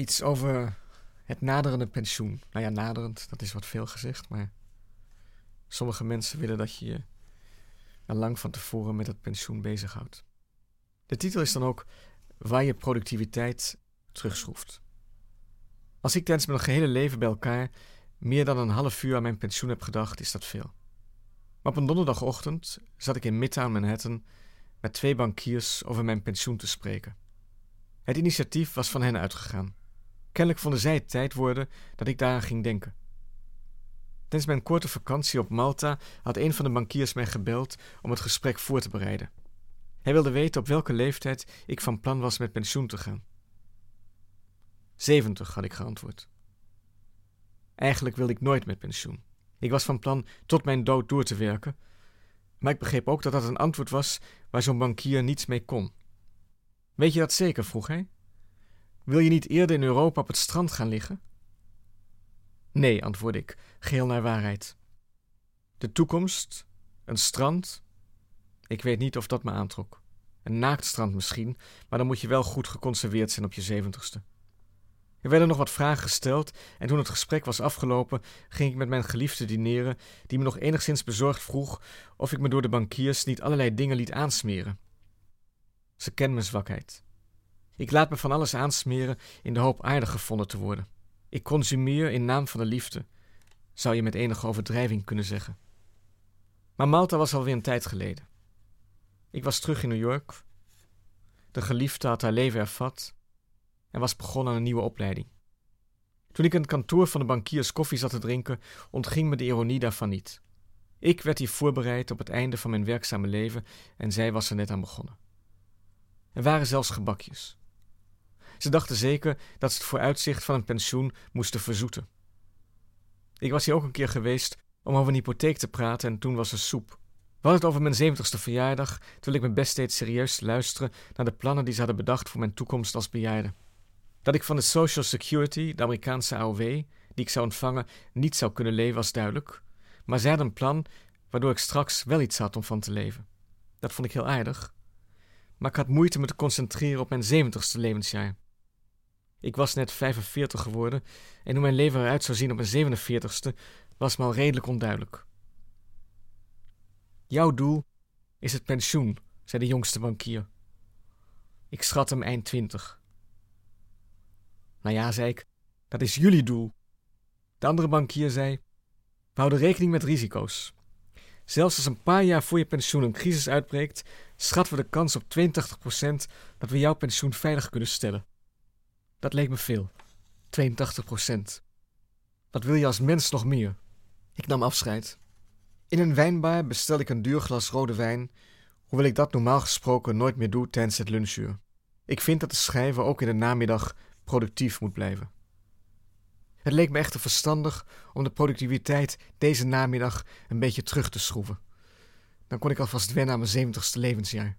Iets over het naderende pensioen. Nou ja, naderend, dat is wat veel gezegd, maar sommige mensen willen dat je je al lang van tevoren met het pensioen bezighoudt. De titel is dan ook Waar je productiviteit terugschroeft. Als ik tijdens mijn gehele leven bij elkaar meer dan een half uur aan mijn pensioen heb gedacht, is dat veel. Maar op een donderdagochtend zat ik in Midtown Manhattan met twee bankiers over mijn pensioen te spreken. Het initiatief was van hen uitgegaan. Kennelijk vonden zij het tijd worden dat ik daaraan ging denken. Tijdens mijn korte vakantie op Malta had een van de bankiers mij gebeld om het gesprek voor te bereiden. Hij wilde weten op welke leeftijd ik van plan was met pensioen te gaan. Zeventig, had ik geantwoord. Eigenlijk wilde ik nooit met pensioen. Ik was van plan tot mijn dood door te werken, maar ik begreep ook dat dat een antwoord was waar zo'n bankier niets mee kon. Weet je dat zeker? vroeg hij. Wil je niet eerder in Europa op het strand gaan liggen? Nee, antwoordde ik, geheel naar waarheid. De toekomst, een strand, ik weet niet of dat me aantrok. Een naaktstrand misschien, maar dan moet je wel goed geconserveerd zijn op je zeventigste. Er werden nog wat vragen gesteld en toen het gesprek was afgelopen, ging ik met mijn geliefde dineren, die me nog enigszins bezorgd vroeg of ik me door de bankiers niet allerlei dingen liet aansmeren. Ze kent mijn zwakheid. Ik laat me van alles aansmeren in de hoop aardig gevonden te worden. Ik consumeer in naam van de liefde, zou je met enige overdrijving kunnen zeggen. Maar Malta was alweer een tijd geleden. Ik was terug in New York. De geliefde had haar leven ervat en was begonnen aan een nieuwe opleiding. Toen ik in het kantoor van de bankiers koffie zat te drinken, ontging me de ironie daarvan niet. Ik werd hier voorbereid op het einde van mijn werkzame leven en zij was er net aan begonnen. Er waren zelfs gebakjes. Ze dachten zeker dat ze het vooruitzicht van een pensioen moesten verzoeten. Ik was hier ook een keer geweest om over een hypotheek te praten en toen was er soep. We het over mijn zeventigste verjaardag, terwijl ik mijn best deed serieus luisteren naar de plannen die ze hadden bedacht voor mijn toekomst als bejaarde. Dat ik van de Social Security, de Amerikaanse AOW, die ik zou ontvangen, niet zou kunnen leven was duidelijk, maar zij hadden een plan waardoor ik straks wel iets had om van te leven. Dat vond ik heel aardig, maar ik had moeite me te concentreren op mijn zeventigste levensjaar. Ik was net 45 geworden en hoe mijn leven eruit zou zien op mijn 47ste was me al redelijk onduidelijk. Jouw doel is het pensioen, zei de jongste bankier. Ik schat hem eind twintig. Nou ja, zei ik, dat is jullie doel. De andere bankier zei: We houden rekening met risico's. Zelfs als een paar jaar voor je pensioen een crisis uitbreekt, schatten we de kans op 82% dat we jouw pensioen veilig kunnen stellen. Dat leek me veel. 82%. Wat wil je als mens nog meer? Ik nam afscheid. In een wijnbar bestelde ik een duur glas rode wijn, hoewel ik dat normaal gesproken nooit meer doe tijdens het lunchuur. Ik vind dat de schrijver ook in de namiddag productief moet blijven. Het leek me echter verstandig om de productiviteit deze namiddag een beetje terug te schroeven. Dan kon ik alvast wennen aan mijn zeventigste levensjaar.